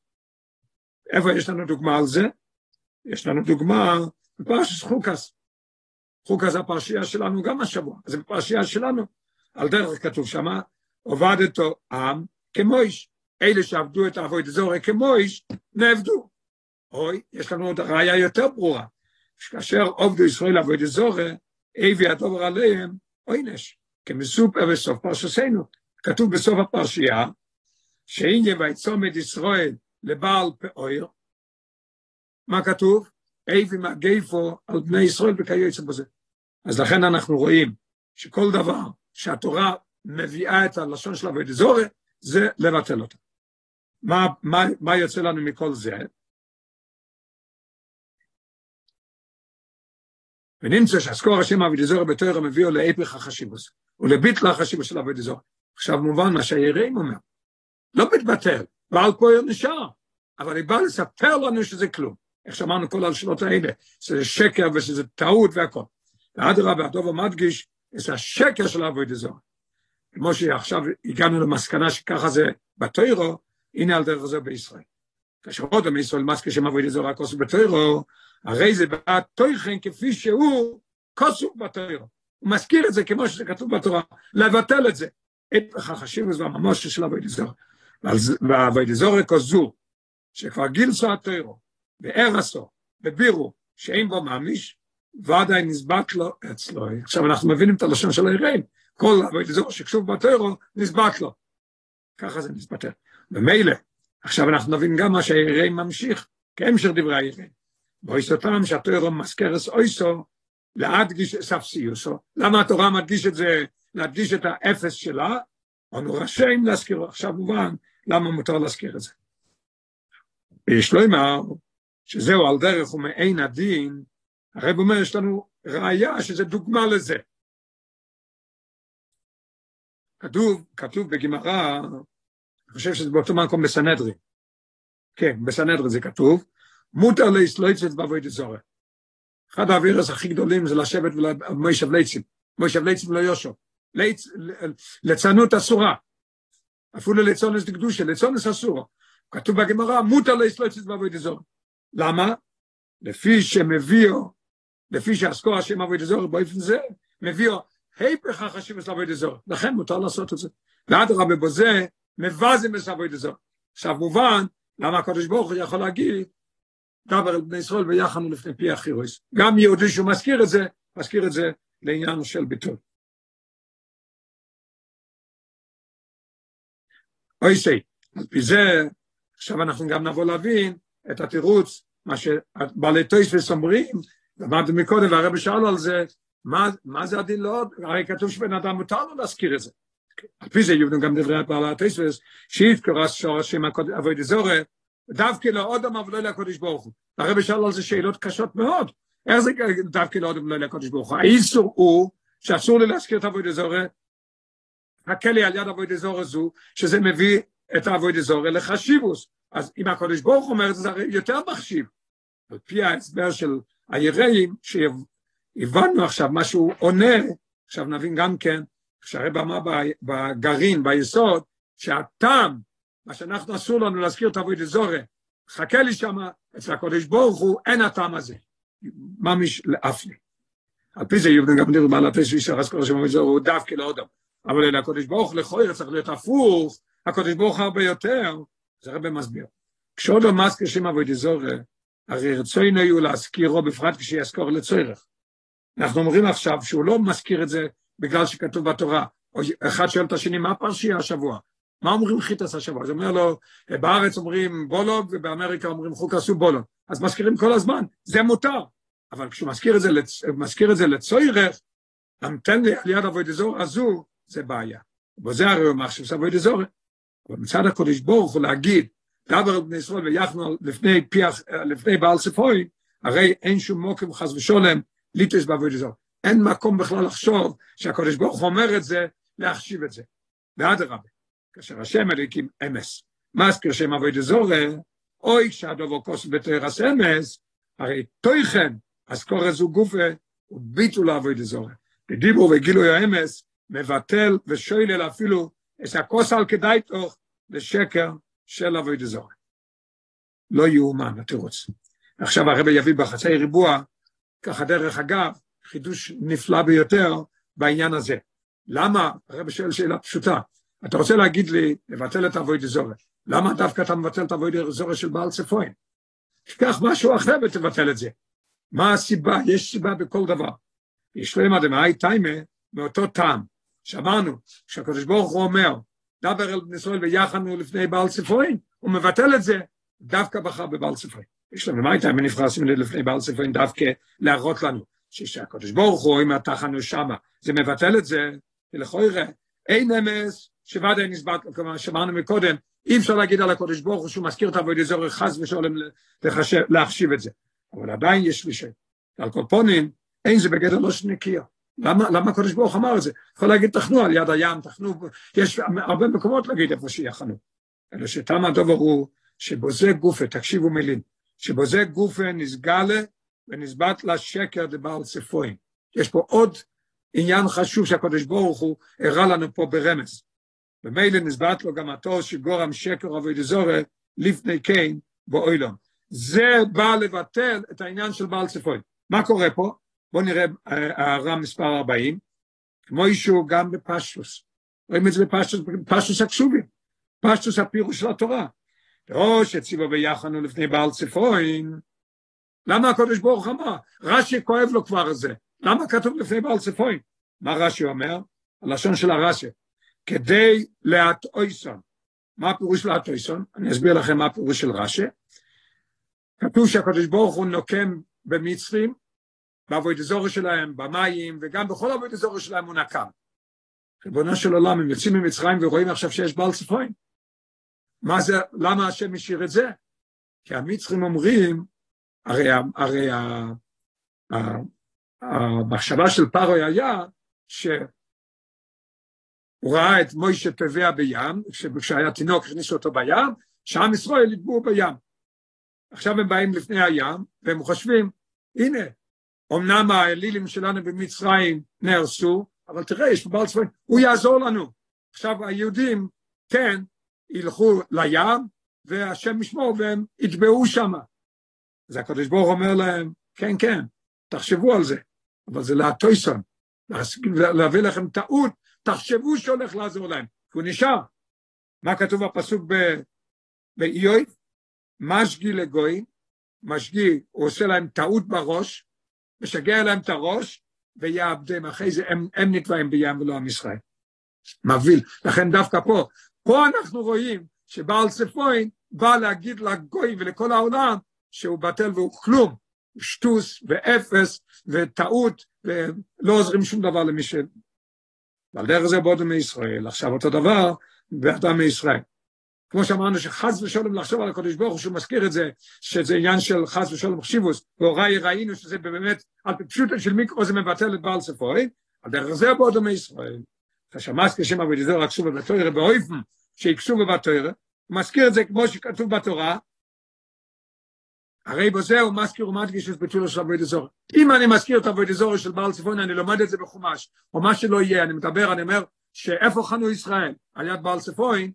איפה יש לנו דוגמה על זה? יש לנו דוגמה בפרשת חוקס. חוקס הפרשייה שלנו גם השבוע, זה בפרשייה שלנו. על דרך כתוב שמה, עובדתו עם כמויש. אלה שעבדו את האבוי דזורי כמויש, נעבדו. אוי, יש לנו עוד ראיה יותר ברורה. כאשר עובדו ישראל אבוי דזורי, הביא הדובר עליהם עונש, כמסופר בסוף פרשסנו. כתוב בסוף הפרשייה, שהנה ויצומד ישראל לבעל פאויר, מה כתוב? איבי מגייפו על בני ישראל וכיוצא בזה. אז לכן אנחנו רואים שכל דבר שהתורה מביאה את הלשון של אבוי דזורי, זה לבטל אותה. מה, מה, מה יוצא לנו מכל זה? ונמצא שהסקור השם אבי דזורי בתוירה מביאו להפך החשיבוס, ולביטל החשיבוס של אבי דזורי. עכשיו מובן מה שהיראים אומר, לא מתבטל, ועל פועל נשאר, אבל היא באה לספר לנו שזה כלום. איך שאמרנו כל השאלות האלה, שזה שקר ושזה טעות והכל. ואדרבה, הדובר מדגיש את השקר של אבוי דזור. כמו שעכשיו הגענו למסקנה שככה זה בתוירו, הנה על דרך זה בישראל. כאשר עוד מישראל מסקי שם אבוי דזור רק עושה בתוירו, הרי זה בתויכן כפי שהוא כוסו בתוירו. הוא מזכיר את זה כמו שזה כתוב בתורה, לבטל את זה. את החשיבות והממוש של אבוי דזור. ואבוי דזור כזו, שכבר גילסו התוירו, בארסו, בבירו, שאין בו מאמיש, ודאי נסבט לו אצלו. עכשיו אנחנו מבינים את הלשון של היראים, כל אבוי שקשוב בתוירו, לו. ככה זה נסבטר. ומילא, עכשיו אנחנו נבין גם מה שהיראים ממשיך, כהמשך דברי היראים. באויסותם שהתוירו מזכרס אויסו, להדגיש ספסיוסו. למה התורה מדגיש את זה, להדגיש את האפס שלה? אנו רשאים להזכירו. עכשיו מובן למה מותר להזכיר את זה. ויש לו אמר, שזהו על דרך ומעין הדין, הרב אומר, יש לנו ראיה שזה דוגמה לזה. כתוב, כתוב בגמרא, אני חושב שזה באותו מקום בסנהדרי. כן, בסנהדרי זה כתוב, מותר להסלויצת בעבודת זורע. אחד האווירס הכי גדולים זה לשבת ולמוישב ליצים. מוישב ליצים לא יושו. ליצ, ליצנות אסורה. אפילו ליצונס דקדושה, ליצונס אסורה. כתוב בגמרא, מותר להסלויצת בעבודת זורע. למה? לפי שמביאו, לפי שעסקו השם עבודת זורע באופן זה, מביאו היפך החשיבוס לעבוד אזור, לכן מותר לעשות את זה. ואדרבה בזה, מבזים את עבוד אזור. עכשיו מובן, למה הקדוש ברוך הוא יכול להגיד, דבר על בני ישראל ויחנו לפני פי החירוס. גם יהודי שהוא מזכיר את זה, מזכיר את זה לעניין של ביטול. אוי סי, על פי זה, עכשיו אנחנו גם נבוא להבין את התירוץ, מה שבעלי טויס אומרים, למדנו מקודם והרבי שאל על זה, מה, מה זה הדין לא? הרי כתוב שבן אדם מותר לו להזכיר את זה. על פי זה יובנו גם דברי בעל התספס, שיזכור שורשים אבוי דזורי, דווקא לאודם אבל לא לקודש ברוך הוא. הרבי שאל על זה שאלות קשות מאוד. איך זה דווקא לאודם ולא לקודש ברוך הוא? האיסור הוא שאסור לי להזכיר את אבוי דזורי, חכה לי על יד אבוי דזורי זו, שזה מביא את אבוי דזורי לחשיבוס. אז אם הקודש ברוך אומר זה, זה יותר מחשיב. על פי ההסבר של היראים, הבנו עכשיו מה שהוא עונה, עכשיו נבין גם כן, כשהרב אמר בגרעין, ביסוד, שהטעם, מה שאנחנו אסור לנו להזכיר את אבוי דזורי, חכה לי שמה, אצל הקודש ברוך הוא, אין הטעם הזה. ממש לאף לי. על פי זה יובנו גם נראו בעלת איזשהו אישר אז כל שם אבוי דזורי הוא דווקא לאודם. אבל אלה הקודש ברוך לכוי צריך להיות הפוך, הקודש ברוך הרבה יותר, זה הרבה מסביר. כשעוד לא מזכיר שם אבוי דזורי, הרי רצוינו יהיו להזכירו בפרט כשיזכור לצורך. אנחנו אומרים עכשיו שהוא לא מזכיר את זה בגלל שכתוב בתורה. אחד שואל את השני, מה פרשייה השבוע? מה אומרים חיטס השבוע? אז אומר לו, בארץ אומרים בולוג ובאמריקה אומרים חוק עשו בולוג. אז מזכירים כל הזמן, זה מותר. אבל כשהוא מזכיר את זה, לצ... זה לצוירך, המתן לי על יד אבוי דזור הזו, זה בעיה. וזה הרי הוא מחשב סבוי דזור. מצד הקודש ברוך הוא להגיד, דבר בני ישראל ויחנו לפני, פיח, לפני בעל ספוי, הרי אין שום מוקם חס ושולם ליטוס בעבודה זו. אין מקום בכלל לחשוב שהקדוש ברוך הוא אומר את זה, להחשיב את זה. ואדרבה, כאשר השם אליקים אמס, מזכיר שם עבודה זורה, אוי כשהדובו כוס בתרס אמס, הרי תויכן, אז קורא זו גופה, וביטול עבודה זורה. בדיבור וגילוי האמס, מבטל ושוילל אפילו את הכוס על כדאי תוך לשקר של עבודה זורה. לא יאומן התירוץ. עכשיו הרבי יביא בחצי ריבוע ככה דרך אגב, חידוש נפלא ביותר בעניין הזה. למה? הרב שואל שאלה פשוטה. אתה רוצה להגיד לי, לבטל את אבוי דזורי, למה דווקא אתה מבטל את אבוי דזורי של בעל צפוין? תיקח משהו אחר ותבטל את זה. מה הסיבה? יש סיבה בכל דבר. יש להם אדמאי טיימה מאותו טעם. שאמרנו, כשהקדוש ברוך הוא אומר, דבר אל בני ישראל ויחנו לפני בעל צפוין, הוא מבטל את זה, דווקא בחר בבעל צפוין. יש לנו, מה הייתה מנפרסים לפני בעל ספרים דווקא להראות לנו, שהקדוש ברוך הוא, אם אתה חנו שמה, זה מבטל את זה, ולכוירא, אין אמס, שוודאי נסבט, כלומר, שאמרנו מקודם, אי אפשר להגיד על הקדוש ברוך הוא שהוא מזכיר את עבוד אזור חס ושולם להחשיב את זה. אבל עדיין יש לי שם. על כל פונים, אין זה בגדר לא שנקייה. למה, למה הקדוש ברוך אמר את זה? יכול להגיד תחנו על יד הים, תחנו, יש הרבה מקומות להגיד איפה שיחנו. אלא שתם הדובר הוא שבו זה גופה, תקשיבו מילים, שבו זה גופה נסגלה ונסבט לשקר דבעל צפוין. יש פה עוד עניין חשוב שהקדוש ברוך הוא הראה לנו פה ברמז. ומילא נסבט לו גם התור שגורם שקר אבוי דזורי לפני כן באוילום. זה בא לבטל את העניין של בעל צפוין. מה קורה פה? בואו נראה הערה מספר 40. כמו אישור גם בפשטוס. רואים את זה בפשטוס, בפשטוס הקשובים. פשטוס הפירוש של התורה. או שציבו ביחנו לפני בעל צפוין, למה הקדוש ברוך אמר? רש"י כואב לו כבר זה. למה כתוב לפני בעל צפוין? מה רש"י אומר? הלשון של הרש"י. כדי להטעויסון. מה הפירוש להטעויסון? אני אסביר לכם מה הפירוש של רש"י. כתוב שהקדוש ברוך הוא נוקם במצרים, בעבוד אזורי שלהם, במים, וגם בכל עבוד אזורי שלהם הוא נקם. ריבונו של עולם, הם יוצאים ממצרים ורואים עכשיו שיש בעל צפוין. מה זה, למה השם השאיר את זה? כי המצרים אומרים הרי, הרי המחשבה של פרוי היה שהוא ראה את מוישה טבע בים, כשהיה תינוק הכניסו אותו בים, שעם ישראל יטבעו בים. עכשיו הם באים לפני הים, והם חושבים, הנה, אמנם האלילים שלנו במצרים נהרסו, אבל תראה, יש פה בעל צבאי, הוא יעזור לנו. עכשיו היהודים, כן, ילכו לים, והשם ישמור, והם יטבעו שם. אז הקדוש ברוך אומר להם, כן, כן, תחשבו על זה, אבל זה להטויסון, להביא לכם טעות, תחשבו שהולך לעזור להם, כי הוא נשאר. מה כתוב בפסוק באיוי? משגי לגויים, משגי, הוא עושה להם טעות בראש, משגע להם את הראש, ויעבדם, אחרי זה הם, הם נתבעים בים ולא עם ישראל. מבהיל. לכן דווקא פה, פה אנחנו רואים שבעל צפוין בא להגיד לגוי ולכל העולם שהוא בטל והוא כלום, שטוס ואפס וטעות ולא עוזרים שום דבר למי ש... ועל דרך זה בודם מישראל. עכשיו אותו דבר באדם מישראל. כמו שאמרנו שחס ושלום לחשוב על הקדוש ברוך הוא שהוא מזכיר את זה, שזה עניין של חס ושלום חשיבוס, והוראי ראינו שזה באמת, על פשוטו של מיקרו זה מבטל את בעל ספורי, על דרך זה בודם מישראל. כשמזכיר שם אבידיזור הכסובה בתוירה באויפן, שיקסובה בתוירה, הוא מזכיר את זה כמו שכתוב בתורה, הרי בזה הוא מזכיר ומדגיש את ביטולו של אבוי דזור. אם אני מזכיר את אבוי דזור של בעל צפון, אני לומד את זה בחומש, או מה שלא יהיה, אני מדבר, אני אומר, שאיפה חנו ישראל, על יד בעל צפון,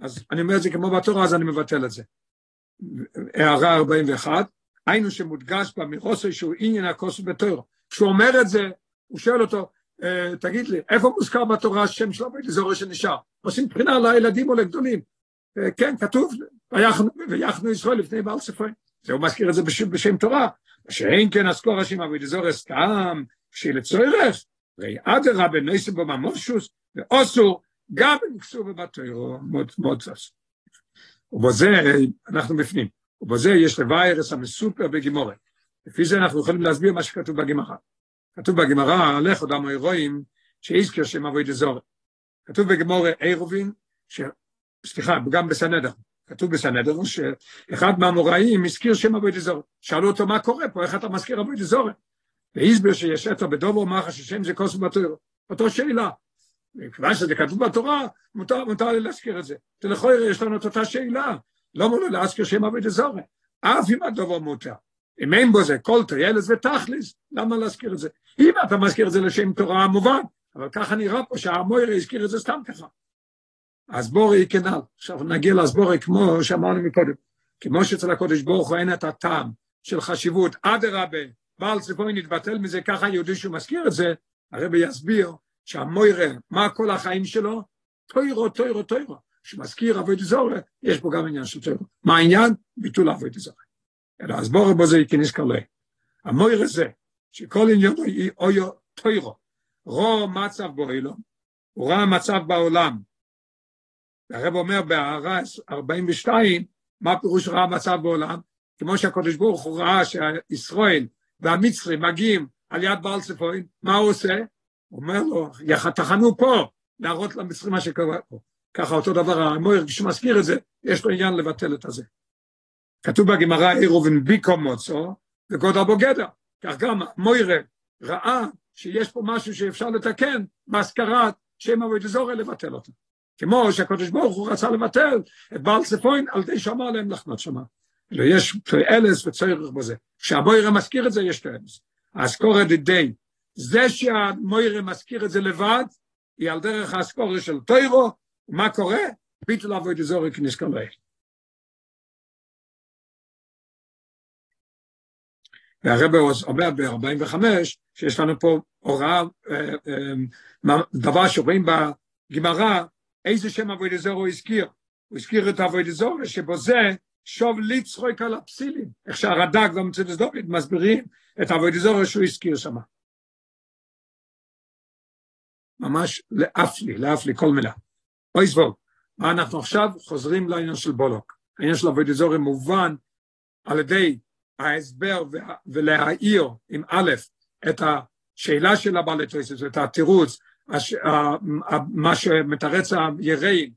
אז אני אומר את זה כמו בתורה, אז אני מבטל את זה. הערה 41, היינו שמודגש במרוסי שהוא עניין הכוס בתורו. כשהוא אומר את זה, הוא שואל אותו, תגיד לי, איפה מוזכר בתורה השם של אבוי דזור שנשאר? עושים בחינה לילדים או לגדולים. כן, כתוב, ויחנו ישראל לפני בעל צפון. זה הוא מזכיר את זה בשם, בשם תורה, שאין כן אזכור השם אבי דזור סתם, כשלצורך, ראי אדרה בנסים בו ממושוס, ואוסו גם במקסור ובתוירו מאוד מאוד צס. ובזה אנחנו בפנים, ובזה יש לוויירס המסופר בגימורה. לפי זה אנחנו יכולים להסביר מה שכתוב בגמרא. כתוב בגמרא, עוד המוירואים, שאיזכר שם אבי דזור. כתוב בגמורה אירובין, ש... סליחה, גם בסנדר, כתוב בסנדר שאחד מהמוראים הזכיר שם אבוי דזורת. שאלו אותו מה קורה פה, איך אתה מזכיר אבוי דזורת? והסביר שיש אתו בדובו מחש ששם זה כוס בתור. אותו שאלה. מכיוון שזה כתוב בתורה, מותר, מותר לי להזכיר את זה. ולכל יש לנו את אותה שאלה. לא מותר להזכיר שם אבוי דזורת. אף אם הדובו מותר. אם אין בו זה כל טיילס ותכליס, למה להזכיר את זה? אם אתה מזכיר את זה לשם תורה מובן, אבל ככה נראה פה שהמוירה הזכיר את זה סתם ככה. הסבורי כנ"ל. עכשיו נגיע לסבורי כמו שאמרנו מקודם. כמו שאצל הקודש ברוך הוא אין את הטעם של חשיבות, אדרבה, בעל צפוי נתבטל מזה, ככה יהודי שהוא מזכיר את זה, הרבי יסביר שהמוירה, מה כל החיים שלו? טוירו, טוירו, טוירו. שמזכיר אבוי דזורי, יש פה גם עניין של טוירו. מה העניין? ביטול אבוי דזורי. אלא הסבורי בו זה ייכנס כלי. המוירה זה, שכל עניין הוא אויו טוירו. רו מצב בו אילו, הוא ראה מצב בעולם, והרב אומר בהערה 42, מה פירוש רע המצב בעולם? כמו שהקדוש ברוך הוא ראה שישראל והמצרים מגיעים על יד בעל צפוין, מה הוא עושה? אומר לו, תחנו פה, להראות למצרים מה שקורה פה. ככה אותו דבר, המויר, כשהוא מזכיר את זה, יש לו עניין לבטל את הזה. כתוב בגמרא עירובין ביקו מוצו וגודל בוגדה. כך גם המוירה ראה שיש פה משהו שאפשר לתקן בהשכרת שם אבוי לבטל אותו. כמו שהקדוש ברוך הוא רצה לבטל את בעל צפוין על די שאמר להם לחנות שמה. יש אלס וצורך בזה. כשהמוירה מזכיר את זה, יש תועלס. האסקורא די. זה שהמוירה מזכיר את זה לבד, היא על דרך האסקורא של טוירו, מה קורה? ביטול אבוי דזורי כנזכר להם. והרבא אומר ב-45, שיש לנו פה הוראה, אה, אה, דבר שרואים בגמרא, איזה שם אבוי דזור הוא הזכיר? הוא הזכיר את אבוי דזור שבו זה שוב לצחוק על הפסילים, איך שהרד"ק והמצדס דוד מסבירים את אבוי דזור שהוא הזכיר שם. ממש לאף לי, לאף לי כל מילה. אוי זבוב, מה אנחנו עכשיו חוזרים לעניין של בולוק. העניין של אבוי דזור מובן על ידי ההסבר ולהעיר עם א' את השאלה של הבעלת את התירוץ מה שמתרץ הירי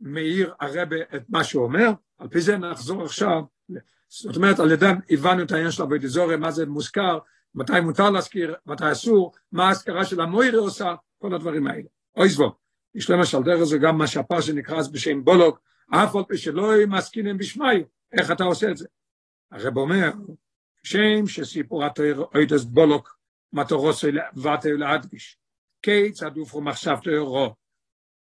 מאיר הרבה את מה שהוא אומר, על פי זה נחזור עכשיו זאת אומרת, על ידם הבנו את העניין של אבוי דזורי, מה זה מוזכר, מתי מותר להזכיר, מתי אסור, מה ההזכרה של המוירי עושה, כל הדברים האלה. אוי זבו, יש למשל דרך זה גם מה שהפרשה נקרא בשם בולוק, אף על פי שלא מסכינים בשמי, איך אתה עושה את זה? הרב אומר, שם שסיפור התויר אוידס בולוק, מטורוסו ואתו להדגיש, כיצד הופרו מחשבתו רו.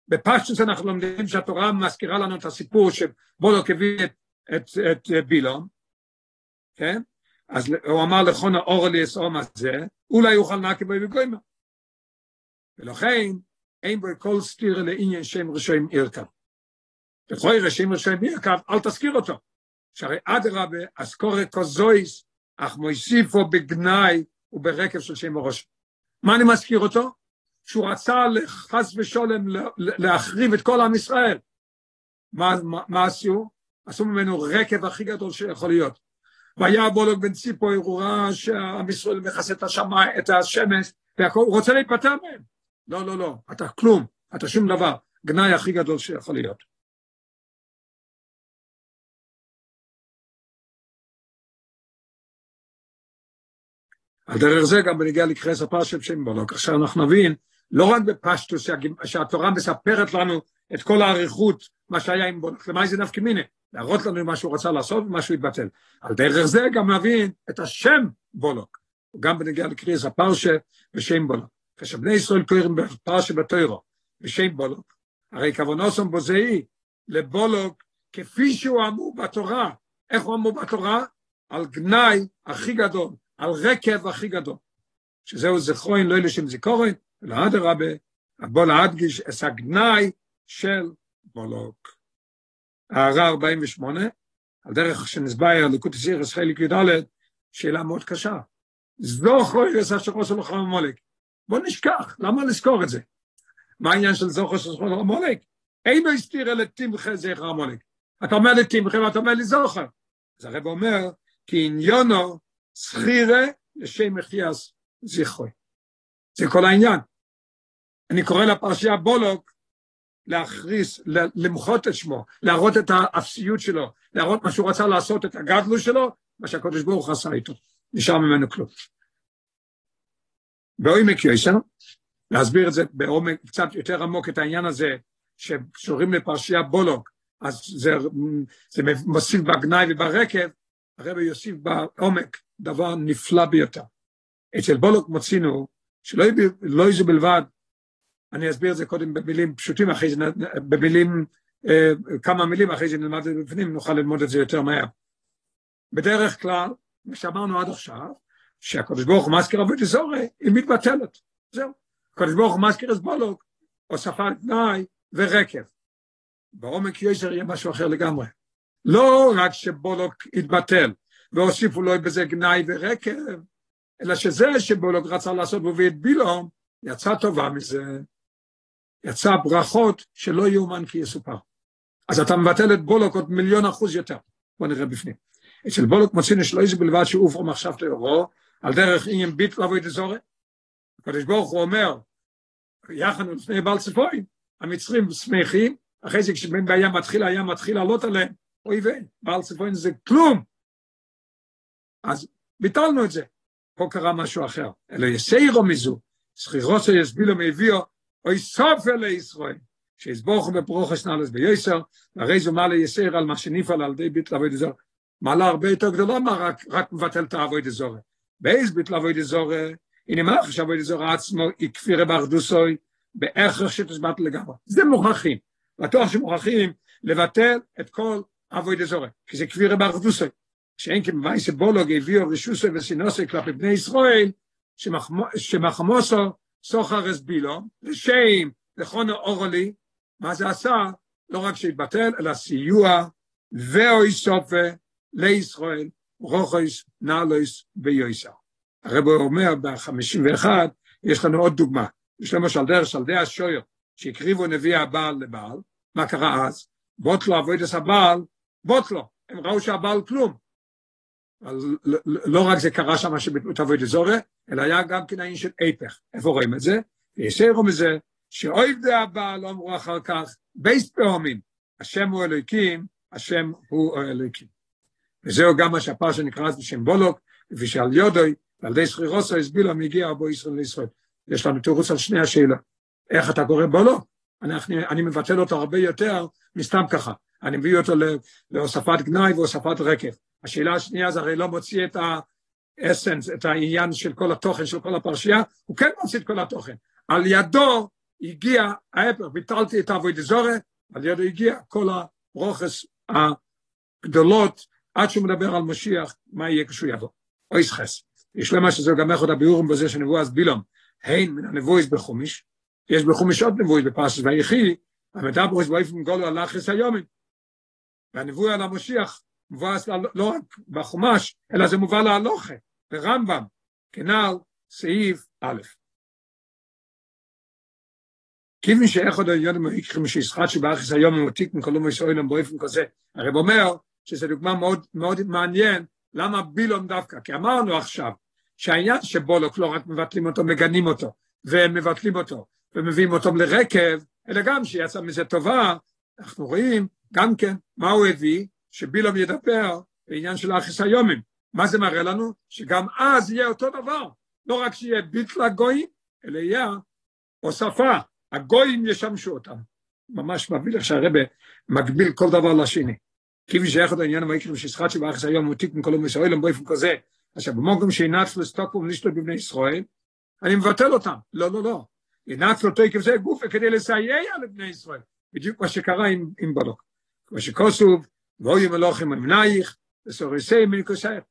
בפשטוס אנחנו לומדים שהתורה מזכירה לנו את הסיפור שבולוק הביא את, את, את בילום, כן? אז הוא אמר לכון האור לי אסעום הזה, אולי יוכל נקי בו וגוימה. ולכן, אין בו כל סתיר לעניין שם רשוים ערכב. לכוי רשם רשוים ערכב, אל תזכיר אותו. שהרי אדרבה, אסקורת כוזויס, אך מוסיפו בגנאי וברקב של שם וראש. מה אני מזכיר אותו? שהוא רצה חס ושולם להחריב את כל עם ישראל. מה, מה, מה עשו? עשו ממנו רקב הכי גדול שיכול להיות. והיה בולוג בן ציפו, ראה שעם ישראל מכסה את השמש, והכל, הוא רוצה להיפטר מהם. לא, לא, לא, אתה כלום, אתה שום דבר, גנאי הכי גדול שיכול להיות. על דרך זה גם בנגיע לקרס הפרשת שם בולוק. עכשיו אנחנו נבין, לא רק בפשטוס שהתורה מספרת לנו את כל האריכות, מה שהיה עם בולוק, למה זה נפקא מיני? להראות לנו מה שהוא רצה לעשות ומה שהוא התבטל. על דרך זה גם נבין את השם בולוק, גם בנגיע לקריאס הפרשה ושם בולוק. כשבני ישראל קוראים בפרשה בתוירו ושם בולוק, הרי כוונוסם בוזאי לבולוק כפי שהוא אמור בתורה. איך הוא אמור בתורה? על גנאי הכי גדול, על רקב הכי גדול. שזהו זכרוין לא לשם זיכורין, אלא אדרבה, בוא להדגיש את הגנאי של בולוק. הערה 48, על דרך שנסבייר לקוטי סירס חלק י"ד, שאלה מאוד קשה. זוכר יסע שחו של חם המולק. בוא נשכח, למה לזכור את זה? מה העניין של זוכר של חם המולק? אין לו הסתיר אלה תמחה זכר המולק. אתה אומר לי תמחה ואתה אומר לי זוכר. אז הרב אומר, כי עניונו שכירה לשם מחייס זכרוי. זה כל העניין. אני קורא לפרשייה בולוק, להכריס, למחות את שמו, להראות את האפסיות שלו, להראות מה שהוא רצה לעשות, את הגדלו שלו, מה שהקדוש ברוך עשה איתו. נשאר ממנו כלום. בעומק יויסר, להסביר את זה בעומק קצת יותר עמוק, את העניין הזה, שקשורים לפרשייה בולוק, אז זה, זה מוסיף בגנאי וברקב, הרבי יוסיף בעומק דבר נפלא ביותר. אצל בולוק מוצאינו, שלא לא יהיו בלבד אני אסביר את זה קודם במילים פשוטים, אחרי זה, במילים, אה, כמה מילים, אחרי זה נלמד את זה בפנים, נוכל ללמוד את זה יותר מהר. בדרך כלל, מה שאמרנו עד עכשיו, שהקדוש ברוך הוא מזכיר אבוי דזורי, היא מתבטלת. זהו. הקדוש ברוך הוא מזכיר את בולוק, הוספת תנאי ורקב. בעומק ישר יהיה משהו אחר לגמרי. לא רק שבולוק התבטל, והוסיפו לו בזה גנאי ורקב, אלא שזה שבולוק רצה לעשות והביא את בילום, יצא טובה מזה. יצא ברכות שלא יאומן כי יסופר. אז אתה מבטל את בולוק עוד מיליון אחוז יותר. בוא נראה בפנים. אצל בולוק מוצאים שלא איזה בלבד שאופרו מחשב תאורו, על דרך איים ביט לבוא את הזורת. הקדוש ברוך הוא אומר, יחנו לפני בעל צפוין, המצרים שמחים, אחרי זה כשבן בים מתחיל, הים מתחיל לעלות עליהם, אוי ואי, בעל צפוין זה כלום. אז ביטלנו את זה. פה קרה משהו אחר. אלא יסיירו מזו, שכירוסו יסבילו מהביאו, אוי סופר לישראל, שיסבוכו בפרוחס נלס ביוסר, הרי זו מעלה יסר על מה שנפעל על די ביט לעבוד אזור. מעלה הרבה יותר גדולה מה רק, רק מבטל את העבוד אזור. באיז ביט לעבוד אזור, הנה מה אחרי שעבוד אזור עצמו, יקפירה באחדוסוי, בערך שתסבט לגמרי. זה מוכרחים. בטוח שמוכרחים לבטל את כל עבוד אזור, כי זה כפירה באחדוסוי. שאין כמובן בולוג הביאו רשוסו וסינוסו כלפי בני ישראל, שמחמוסו סוחר אסבילו, לשם, לכון אורולי, מה זה עשה? לא רק שהתבטל, אלא סיוע ואוי סופה לישראל, רוחויס, נעלויס ויועסר. הרב אומר ב-51, יש לנו עוד דוגמה. יש למשל דרך שלדי השויר, שהקריבו נביא הבעל לבעל, מה קרה אז? בוטלו אבוידס הבעל, בוטלו, הם ראו שהבעל כלום. לא רק זה קרה שם שביטלו את אבוידס זורה, אלא היה גם כן העניין של איפך. איפה רואים את זה? יסרו מזה, שאויב דה הבא לא אמרו אחר כך, בייס פעמים, השם הוא אלוהיקים, השם הוא אלוהיקים. וזהו גם מה שהפרשה נקרא בשם בולוק, כפי שעל יודוי, ועל די סחירוסו הסבילו מגיע אבו ישראל לישראל. יש לנו תירוץ על שני השאלה. איך אתה קורא בולוק? אני, אני מבטל אותו הרבה יותר מסתם ככה. אני מביא אותו להוספת גנאי והוספת רקב. השאלה השנייה זה הרי לא מוציא את האסנס, את העניין של כל התוכן של כל הפרשייה, הוא כן מוציא את כל התוכן. על ידו הגיע ההפך, ביטלתי את אבוי דזורי, על ידו הגיע כל הרוכס הגדולות, עד שהוא מדבר על משיח, מה יהיה כשהוא יבוא. אוי סחס. יש למה שזה גם איך עוד הביאורים בזה שנבואה בילום, הן מן הנבואיס בחומיש, יש בחומיש עוד נבואיס בפרשת ויחי, המדברוס באופן גולו על אחרס היומים. והנבואה על המשיח מבואס לא רק בחומש, אלא זה מובא להלוכה, ברמב"ם, כנ"ל סעיף א'. כיוון שאיכות העניונים היקחים שישחט שבאחרס היום ממותיק מכלום ישראל באופן כזה, הרב אומר שזו דוגמה מאוד, מאוד מעניין, למה בילום דווקא? כי אמרנו עכשיו שהעניין שבולוק לא רק מבטלים אותו, מגנים אותו, ומבטלים אותו, ומביאים אותם לרקב, אלא גם שיצא מזה טובה, אנחנו רואים גם כן מה הוא הביא, שבילום ידבר בעניין של החיסיומים. מה זה מראה לנו? שגם אז יהיה אותו דבר, לא רק שיהיה ביטלה גויים, אלא יהיה הוספה, הגויים ישמשו אותם. ממש מביא לך שהרבה מגביל כל דבר לשני. כיוון שייך את העניין המעיק ששחט שבאחס היום מותיק מכל ישראל באופן כזה, עכשיו במוקם שינץ לסטוק ונשתו בבני ישראל, אני מבטל אותם. לא, לא, לא. ינץ לו תקף זה גופה כדי לסייע לבני ישראל. בדיוק מה שקרה עם, עם בלוק. כמו שכוסוב, ואוי מלוכים אמנייך, וסוריסי מניקוסייך.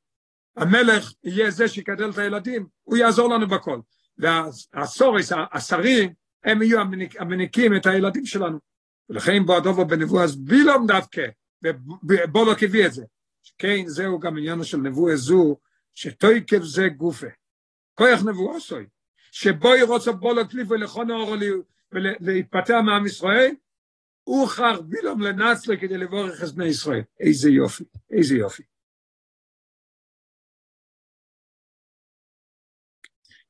המלך יהיה זה שיקדל את הילדים, הוא יעזור לנו בכל. והסוריס, השרים, הם יהיו המניקים את הילדים שלנו. ולכן בו הדובר בנבואה בילום דווקא, ובולוק הביא את זה. כן, זהו גם עניין של נבואה זו, שתויקב זה גופה. כוח נבואה סוי. שבו ירוצה בולוק ליפו לכון האור ולהתפתח מעם ישראל, הוא חר בילום לנצלה כדי לבורך את בני ישראל. איזה יופי, איזה יופי.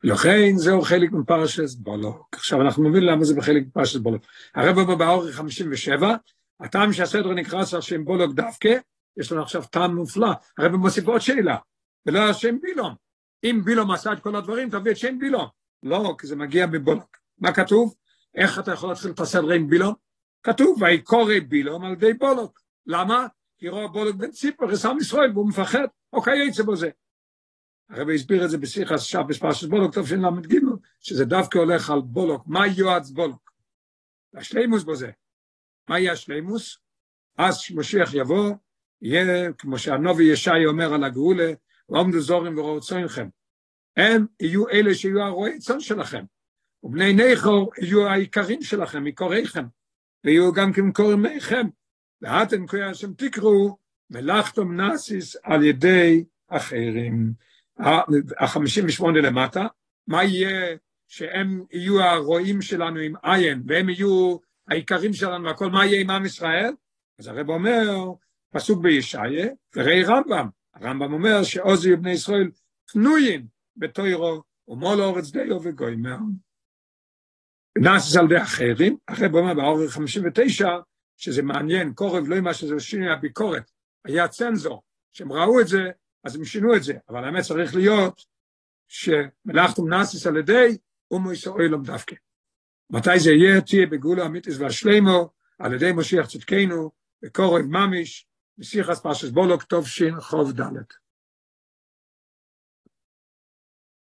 לכן זהו חלק מפרשת בולוק. עכשיו אנחנו מבינים למה זה בחלק מפרשת בולוק. הרב אומר באורך 57, הטעם שהסדר נקרא שם בולוק דווקא, יש לנו עכשיו טעם מופלא. הרב מוסיף עוד שאלה, ולא השם בילום. אם בילום עשה את כל הדברים, תביא את שם בילום. לא, כי זה מגיע בבולוק. מה כתוב? איך אתה יכול להתחיל את הסדר עם בילום? כתוב, ויקורא בילום על ידי בולוק. למה? כי רואה בולוק בן ציפר, עשם ישראל, והוא מפחד, אוקיי, יצא בזה. הרב הסביר את זה בשיחה עכשיו בספרשת בולוק, טוב של"ג, שזה דווקא הולך על בולוק, מה יועץ בולוק? השלימוס בזה. מה יהיה השלימוס? אז כשמשיח יבוא, יהיה, כמו שהנובי ישי אומר על הגאולה, ועומדו זורים וראו צונכם. הם יהיו אלה שיהיו הרועי צאן שלכם, ובני נכור יהיו העיקרים שלכם, מקוריכם, ויהיו גם כמקורמיכם. ואתם קוראים השם תקראו, מלאכתום נאסיס על ידי אחרים. החמישים ושמונה למטה, מה יהיה שהם יהיו הרועים שלנו עם עין, והם יהיו העיקרים שלנו והכל, מה יהיה עם עם ישראל? אז הרב אומר, פסוק בישעיה, וראי רמב"ם, הרמב"ם אומר שעוז יהיו בני ישראל פנויים בתוירו, ומול אורץ דיו וגוימר. נאסס על ידי אחרים, הרב אומר באורך 59, שזה מעניין, קורב לא מה שזה שינוי הביקורת, היה צנזור, שהם ראו את זה, אז הם שינו את זה, אבל האמת צריך להיות שמלאכתום נאסיס על ידי אומו ישראל דווקא. מתי זה יהיה? תהיה בגאולה אמיתיס והשלימו, על ידי משיח צדקנו, בקורב ממיש, מסיחס פרשס בולוק טוב שין חוב דלת.